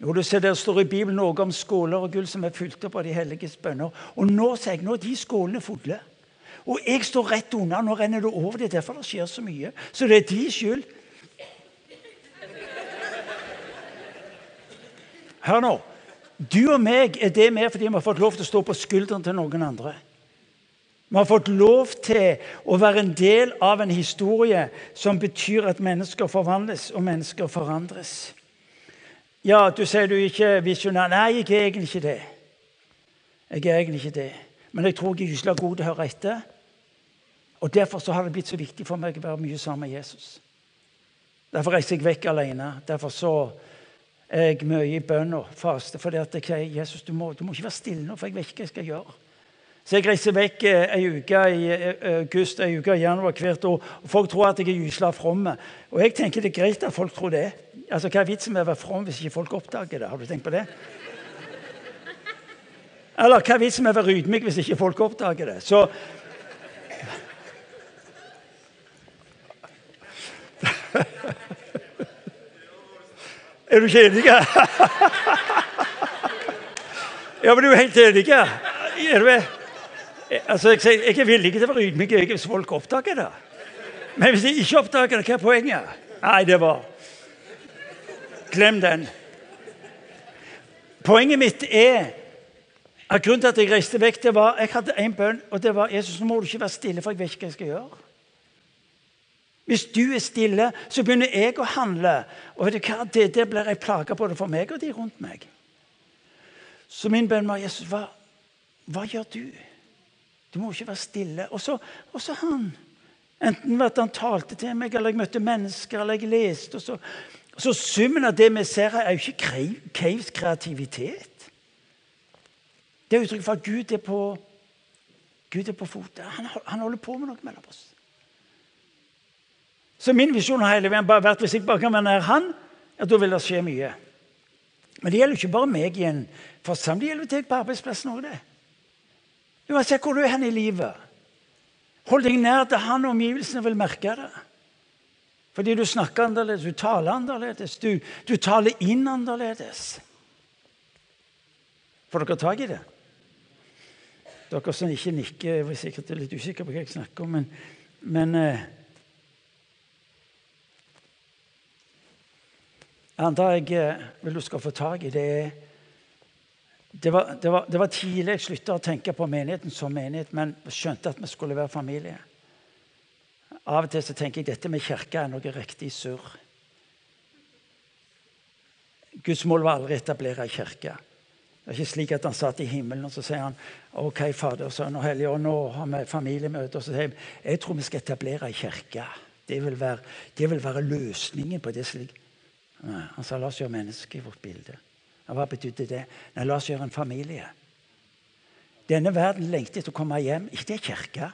Jo, du ser Der står i Bibelen noe om skåler og gull som er fylt opp av de helliges bønner. Og nå sier jeg, nå er de skålene fulle. Og jeg står rett unna. Nå renner det over. Det er derfor det skjer så mye. Så det er de skyld. Hør nå. Du og meg er det med fordi vi har fått lov til å stå på skulderen til noen andre. Vi har fått lov til å være en del av en historie som betyr at mennesker forvandles og mennesker forandres. Ja, du sier du ikke er visjonær. Nei, jeg er egentlig ikke det. Jeg er egentlig ikke det. Men jeg tror jeg er gyselig god til å høre etter. Og Derfor så har det blitt så viktig for meg å være mye sammen med Jesus. Derfor reiser jeg vekk alene. Derfor så jeg mye i bønn og faste. For jeg sier Jesus, du må, du må ikke være stille nå, for jeg vet ikke hva jeg skal gjøre. Så jeg reiser vekk eh, ei uke i eh, august ei uke i januar hvert år. og Folk tror at jeg er gysla from. Og jeg tenker det er greit at folk tror det. Altså, Hva er vitsen med å være from hvis ikke folk oppdager det? Har du tenkt på det? Eller hva er vitsen med å være ydmyk hvis ikke folk oppdager det? Så Er du ikke enig? ja, men du er helt enig. Er du Altså, jeg, jeg, er villig til å være ydmyk hvis folk oppdager det. Men hvis de ikke oppdager det, hva er poenget? Nei, det var Glem den. Poenget mitt er at grunnen til at jeg reiste vekk, det var jeg hadde én bønn, og det var Jesus, nå må du ikke være stille, for jeg vet ikke hva jeg skal gjøre. Hvis du er stille, så begynner jeg å handle. Og vet du hva? Det, det blir jeg plage både for meg og de rundt meg. Så min bønn var Jesus, hva, hva gjør du? Du må ikke være stille. Og så, han. Enten at han talte til meg, eller jeg møtte mennesker, eller jeg leste. og så... Så summen av det vi ser her, er jo ikke Caves kreativitet. Det er uttrykk for at Gud er på, Gud er på fot. Han, han, holder på med noe mellom oss. Så min visjon har hele veien bare vært hvis jeg bare kan være nær Han, ja, da vil det skje mye. Men det gjelder ikke bare meg i en forsamling, det gjelder deg på arbeidsplassen òg. Uansett hvor du er hen i livet. Hold deg nær til han, og omgivelsene vil merke det. Fordi du snakker annerledes, du taler annerledes, du, du taler inn annerledes. Får dere tak i det? Dere som ikke nikker, er sikkert litt usikre på hva jeg snakker om, men, men eh, andre jeg eh, vil du skal få tak i, det er det var, det, det var, tidlig jeg slutta å tenke på menigheten som menighet, men skjønte at vi skulle være familie. Av og til så tenker jeg dette med kirka er noe riktig surr. Guds mål var aldri å etablere ei kirke. Det er ikke slik at han satt i himmelen og så sier han, ok, Fader, Sønn og Hellige og nå har vi familiemøte. og så sier han, Jeg tror vi skal etablere ei kirke. Det vil, være, det vil være løsningen på det slik. Nei, han sa la oss gjøre mennesket i vårt bilde. Ja, hva betydde det? Nei, la oss gjøre en familie. Denne verden lengter etter å komme hjem. Ikke til kirke.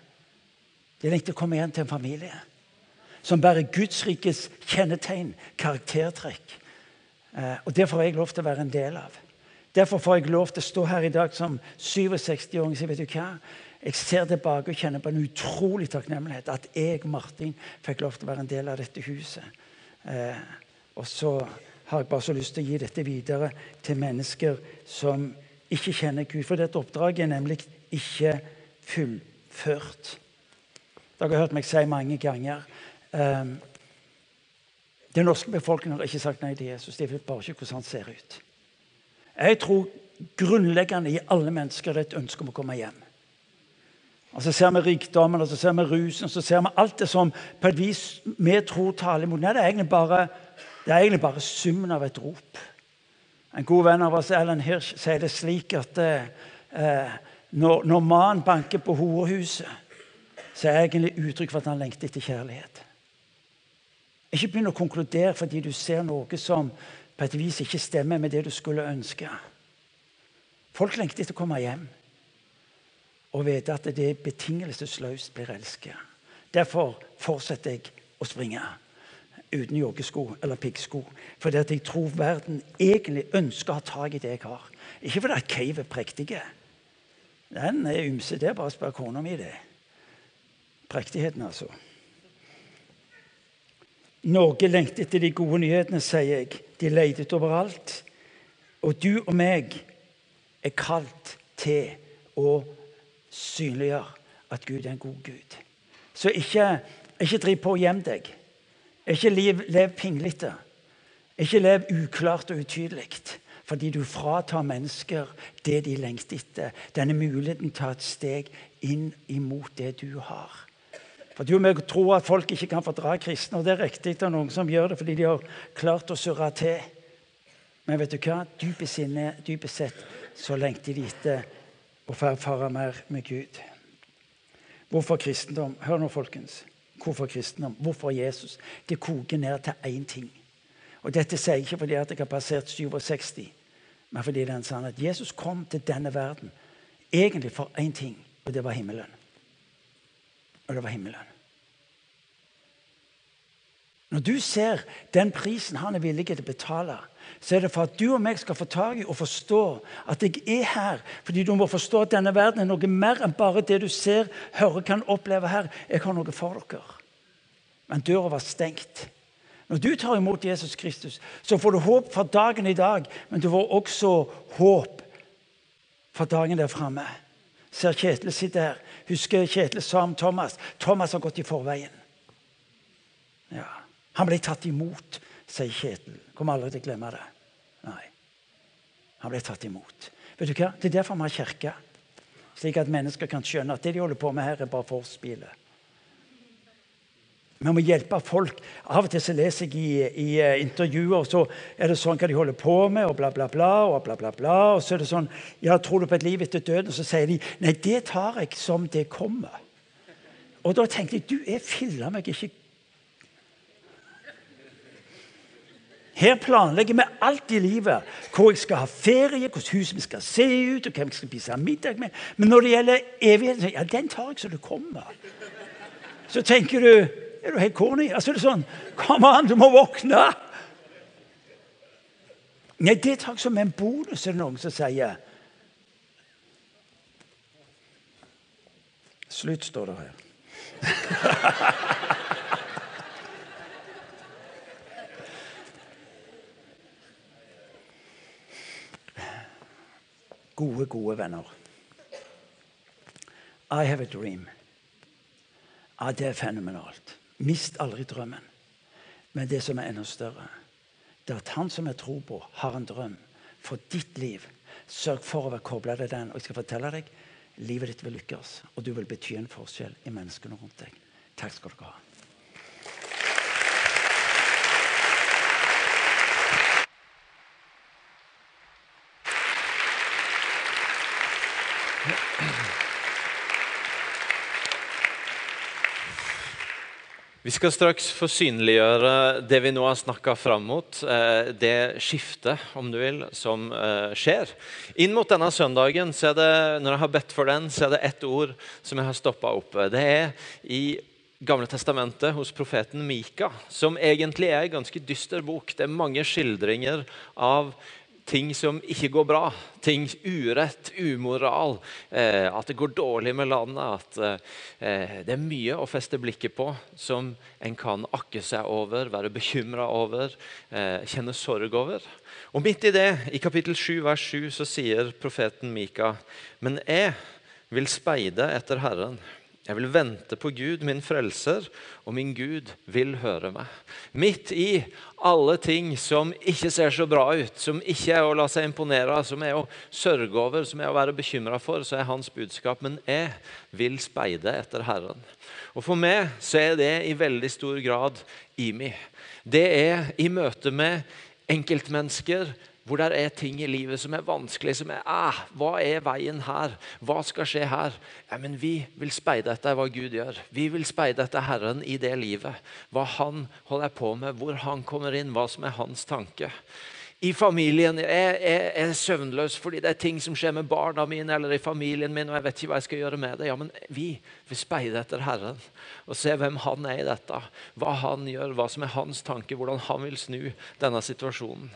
De lengter å komme hjem til en familie som bærer Guds rikes kjennetegn, karaktertrekk. Eh, og Det får jeg lov til å være en del av. Derfor får jeg lov til å stå her i dag som 67-åring og hva? Jeg ser tilbake og kjenner på en utrolig takknemlighet at jeg, Martin, fikk lov til å være en del av dette huset. Eh, og så har jeg bare så lyst til å gi dette videre til mennesker som ikke kjenner Gud. For dette oppdraget er nemlig ikke fullført. Dere har hørt meg si mange ganger um, Den norske befolkningen har ikke sagt nei til Jesus. De vet bare ikke hvordan han ser ut. Jeg tror grunnleggende i alle mennesker det er et ønske om å komme hjem. Og Så ser vi rikdommen, og så ser vi rusen, og så ser vi alt det som på et vis vi tror taler imot. Nei, det er egentlig bare det er egentlig bare summen av et rop. En god venn av oss, Ellen Hirsch, sier det slik at eh, når, når mannen banker på horehuset, så er det egentlig uttrykk for at han lengter etter kjærlighet. Ikke begynn å konkludere fordi du ser noe som på et vis ikke stemmer med det du skulle ønske. Folk lengter etter å komme hjem og vite at det betingelsesløst blir elsket. Derfor fortsetter jeg å springe uten joggesko eller piggsko. Fordi at jeg tror verden egentlig ønsker å ha tak i det jeg har. Ikke fordi at cave er prektig. Den er ymse. Det er bare å spørre kona mi det. Prektigheten, altså. Norge lengter etter de gode nyhetene, sier jeg. De leter overalt. Og du og meg er kalt til å synliggjøre at Gud er en god Gud. Så ikke, ikke driv på og gjem deg. Ikke liv, lev pinglete. Ikke lev uklart og utydelig. Fordi du fratar mennesker det de lengter etter. Denne muligheten til å ta et steg inn imot det du har. For Du og tror at folk ikke kan fordra kristne, og det er riktig. Det er noen som gjør det fordi de har klart å surre til. Men vet du hva? Dypest, inne, dypest sett så lengter de etter å få erfare mer med Gud. Hvorfor kristendom? Hør nå, folkens. Hvorfor kristendom? Hvorfor Jesus? Det koker ned til én ting. Og Dette sier jeg ikke fordi jeg har passert 67, men fordi det er en sannhet. Jesus kom til denne verden egentlig for én ting, og det var himmelen. Og det var himmelen. Når du ser den prisen han er villig til å betale, så er det for at du og meg skal få tak i og forstå at jeg er her. Fordi du må forstå at denne verden er noe mer enn bare det du ser, hører, kan oppleve her. Jeg har noe for dere. Men døra var stengt. Når du tar imot Jesus Kristus, så får du håp for dagen i dag, men du får også håp for dagen der framme. Ser Kjetil sitte her. Husker Kjetil sa om Thomas. Thomas har gått i forveien. Ja. Han ble tatt imot, sier Kjetil. Kommer aldri til å glemme det. Han ble tatt imot. Vet du hva? Det er derfor vi har kirke. Slik at mennesker kan skjønne at det de holder på med her, er bare forspillet. Vi må hjelpe folk. Av og til så leser jeg i, i uh, intervjuer så er det sånn hva de holder på med, og bla, bla, bla. Og bla, bla, bla. Og så er det sånn ja, Tror du på et liv etter døden? Og så sier de nei, det tar jeg som det kommer. Og da tenkte jeg du er filla meg ikke Her planlegger vi alt i livet. Hvor jeg skal ha ferie, hvordan huset vi skal se ut, og hvem jeg skal spise middag med. Men når det gjelder evigheten, ja, den tar jeg så det kommer. Så tenker du er du helt corny? Altså, det er sånn Kom an, du må våkne! Nei, det tar jeg som en bonus, er det noen som sier. Slutt, står det her. gode, gode venner. I have a dream. Ja, det er fenomenalt. Mist aldri drømmen. Men det som er enda større, det er at han som jeg tror på, har en drøm for ditt liv. Sørg for å være kobla til den. Og jeg skal fortelle deg, livet ditt vil lykkes. Og du vil bety en forskjell i menneskene rundt deg. Takk skal dere ha. Vi skal straks få synliggjøre det vi nå har snakka fram mot. Eh, det skiftet, om du vil, som eh, skjer. Inn mot denne søndagen, så er det, når jeg har bedt for den, så er det ett ord som jeg har stoppa opp. Det er i Gamle testamentet hos profeten Mika, som egentlig er en ganske dyster bok. Det er mange skildringer av ting som ikke går bra. Ting urett, umoral, eh, at det går dårlig med landet. At eh, det er mye å feste blikket på som en kan akke seg over, være bekymra over, eh, kjenne sorg over. Og midt i det, i kapittel 7, vers 7, så sier profeten Mika.: Men jeg vil speide etter Herren. Jeg vil vente på Gud, min frelser, og min Gud vil høre meg. Midt i alle ting som ikke ser så bra ut, som ikke er å la seg imponere som er å sørge over, som er å være bekymra for, så er hans budskap men jeg vil speide etter Herren. Og For meg så er det i veldig stor grad IMI. Det er i møte med enkeltmennesker hvor det er ting i livet som er vanskelig, som er ah, Hva er veien her? Hva skal skje her? Ja, men Vi vil speide etter hva Gud gjør. Vi vil speide etter Herren i det livet. Hva Han holder på med, hvor Han kommer inn, hva som er Hans tanke. I familien jeg er jeg søvnløs fordi det er ting som skjer med barna mine eller i familien min, og jeg vet ikke hva jeg skal gjøre med det. Ja, men vi vil speide etter Herren og se hvem Han er i dette. Hva Han gjør, hva som er Hans tanke, hvordan Han vil snu denne situasjonen.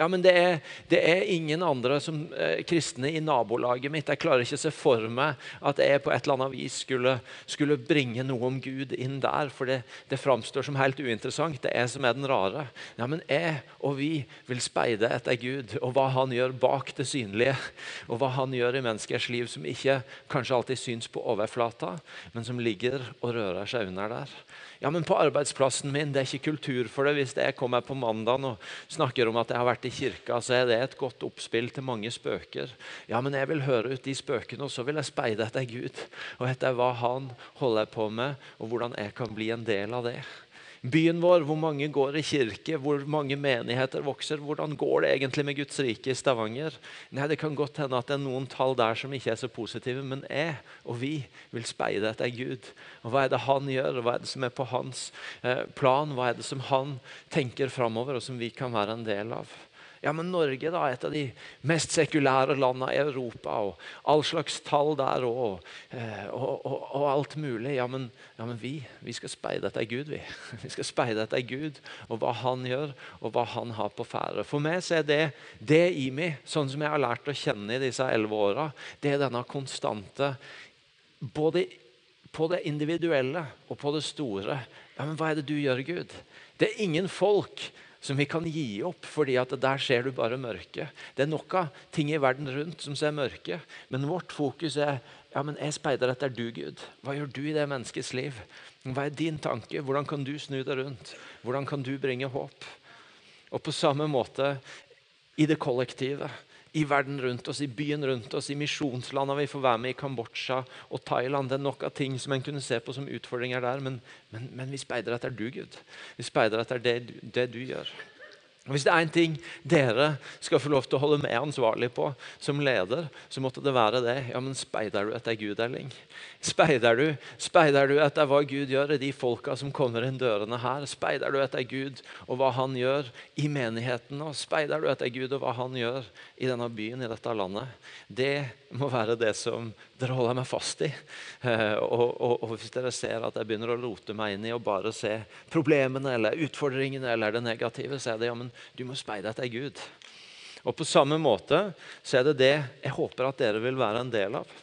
Ja, men det er, det er ingen andre som eh, kristne i nabolaget mitt. Jeg klarer ikke å se for meg at jeg på et eller annet vis skulle, skulle bringe noe om Gud inn der, for det, det framstår som helt uinteressant. Det er jeg som er den rare. Ja, men jeg og vi vil speide etter Gud og hva han gjør bak det synlige, og hva han gjør i menneskers liv som ikke kanskje alltid syns på overflata, men som ligger og rører seg under der. Ja, men på arbeidsplassen min det er ikke kultur for det. Hvis jeg kommer på mandag og snakker om at jeg har vært i kirka, så er det et godt oppspill til mange spøker. Ja, men jeg vil høre ut de spøkene, og så vil jeg speide etter Gud og etter hva han holder på med, og hvordan jeg kan bli en del av det. Byen vår, hvor mange går i kirke, hvor mange menigheter vokser. Hvordan går det egentlig med Guds rike i Stavanger? Nei, Det kan godt hende at det er noen tall der som ikke er så positive, men jeg og vi vil speide etter Gud. Og Hva er det han gjør, hva er det som er på hans eh, plan? Hva er det som han tenker framover, og som vi kan være en del av? Ja, men Norge da, et av de mest sekulære landene i Europa. og All slags tall der òg. Eh, og, og, og, alt mulig. Ja, men, ja, men vi, vi, skal speide etter Gud, vi. Vi skal speide etter Gud og hva han gjør, og hva han har på ferde. For meg så er det det i meg, sånn som jeg har lært å kjenne i disse elleve åra, det er denne konstante både på det individuelle og på det store. Ja, men hva er det du gjør, Gud? Det er ingen folk som vi kan gi opp, fordi at der ser du bare mørke. Det er nok av ting i verden rundt som ser mørke, men vårt fokus er ja, men jeg speider etter du, Gud. Hva gjør du i det menneskets liv? Hva er din tanke? Hvordan kan du snu det rundt? Hvordan kan du bringe håp? Og på samme måte i det kollektive i verden rundt oss, i byen rundt oss, i misjonslandene vi får være med i Kambodsja og Thailand. Det er nok av ting som en kunne se på som utfordringer der, men, men, men vi speider etter du, Gud. Vi speider etter det, det du gjør. Hvis det er en ting dere skal få lov til å holde med ansvarlig på som leder, så måtte det være det. Ja, men Speider du etter Gud, Erling? Speider du, speider du etter hva Gud gjør i de folka som kommer inn dørene her? Speider du etter Gud og hva han gjør i menigheten? Og speider du etter Gud og hva han gjør i denne byen, i dette landet? Det må være det som dere holder meg fast i. Eh, og, og, og, hvis dere ser at jeg begynner å rote meg inn i å bare se problemene eller utfordringene eller det negative, så er det ja, men du må speide etter Gud. Og På samme måte så er det det jeg håper at dere vil være en del av.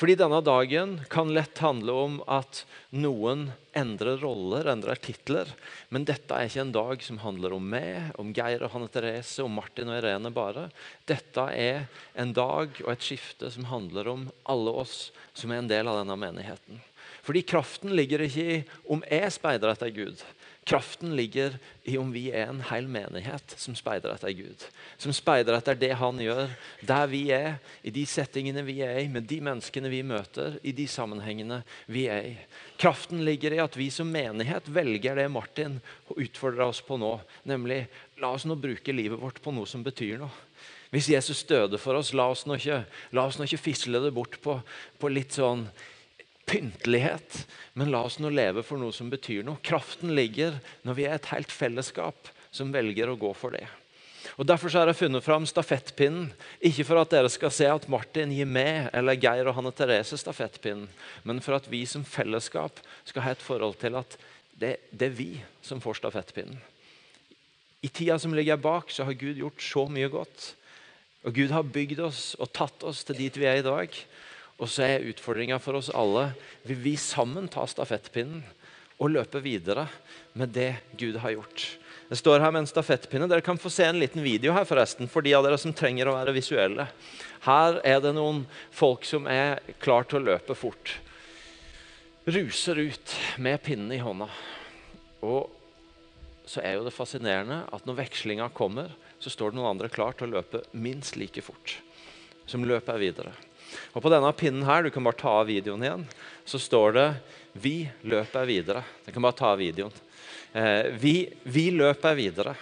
Fordi denne dagen kan lett handle om at noen endrer roller, endrer titler. Men dette er ikke en dag som handler om meg, om Geir og Hanne Therese, om Martin og Irene bare. Dette er en dag og et skifte som handler om alle oss som er en del av denne menigheten. Fordi kraften ligger ikke i om jeg speider etter Gud, Kraften ligger i om vi er en hel menighet som speider etter Gud. Som speider etter det han gjør, der vi er, i de settingene vi er i, med de menneskene vi møter, i de sammenhengene vi er i. Kraften ligger i at vi som menighet velger det Martin utfordrer oss på nå. Nemlig la oss nå bruke livet vårt på noe som betyr noe. Hvis Jesus døde for oss, la oss nå ikke, la oss nå ikke fisle det bort på, på litt sånn pyntelighet. Men la oss nå leve for noe som betyr noe. Kraften ligger når vi er et helt fellesskap som velger å gå for det. Og Derfor har jeg funnet fram stafettpinnen. Ikke for at dere skal se at Martin gir med, eller Geir og Hanne Therese stafettpinnen, men for at vi som fellesskap skal ha et forhold til at det, det er vi som får stafettpinnen. I tida som ligger bak, så har Gud gjort så mye godt. Og Gud har bygd oss og tatt oss til dit vi er i dag. Og så er utfordringa for oss alle vil vi sammen ta stafettpinnen og løpe videre med det Gud har gjort. Det står her med en stafettpinne. Dere kan få se en liten video her forresten, for de av dere som trenger å være visuelle. Her er det noen folk som er klar til å løpe fort. Ruser ut med pinnen i hånda. Og så er jo det fascinerende at når vekslinga kommer, så står det noen andre klar til å løpe minst like fort. Som løper videre. Og På denne pinnen her, du kan bare ta av videoen igjen, så står det 'Vi løper videre'. Du kan bare ta av videoen. Eh, vi, vi løper videre.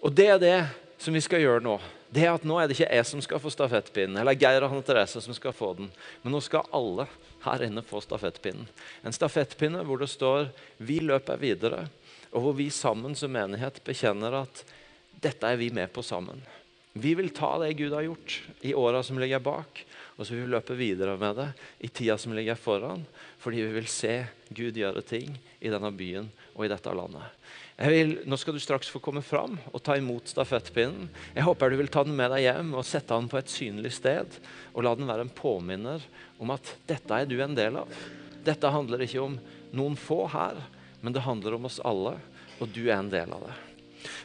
Og det er det som vi skal gjøre nå. Det er at Nå er det ikke jeg som skal få stafettpinnen, eller Geir og Hanne Therese som skal få den. Men nå skal alle her inne få stafettpinnen. En stafettpinne hvor det står 'Vi løper videre', og hvor vi sammen som menighet bekjenner at dette er vi med på sammen. Vi vil ta det Gud har gjort i åra som ligger bak, og så vil vi løpe videre med det i tida som ligger foran, fordi vi vil se Gud gjøre ting i denne byen og i dette landet. Vil, nå skal du straks få komme fram og ta imot stafettpinnen. Jeg håper du vil ta den med deg hjem og sette den på et synlig sted. Og la den være en påminner om at dette er du en del av. Dette handler ikke om noen få her, men det handler om oss alle, og du er en del av det.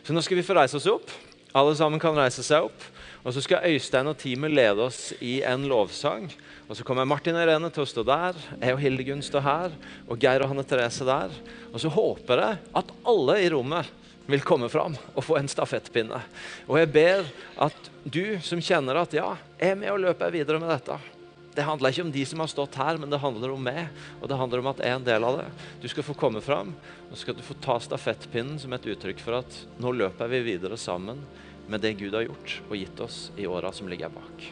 Så nå skal vi få reise oss opp. Alle sammen kan reise seg opp. Og så skal Øystein og teamet lede oss i en lovsang. Og så kommer Martin og Irene til å stå der, jeg og Hildegunn står her, og Geir og Hanne Therese der. Og så håper jeg at alle i rommet vil komme fram og få en stafettpinne. Og jeg ber at du som kjenner at ja, jeg er med og løper videre med dette. Det handler ikke om de som har stått her, men det handler om meg. Og det handler om at jeg er en del av det. Du skal få komme fram, og så skal du få ta stafettpinnen som et uttrykk for at nå løper vi videre sammen med det Gud har gjort og gitt oss i åra som ligger bak.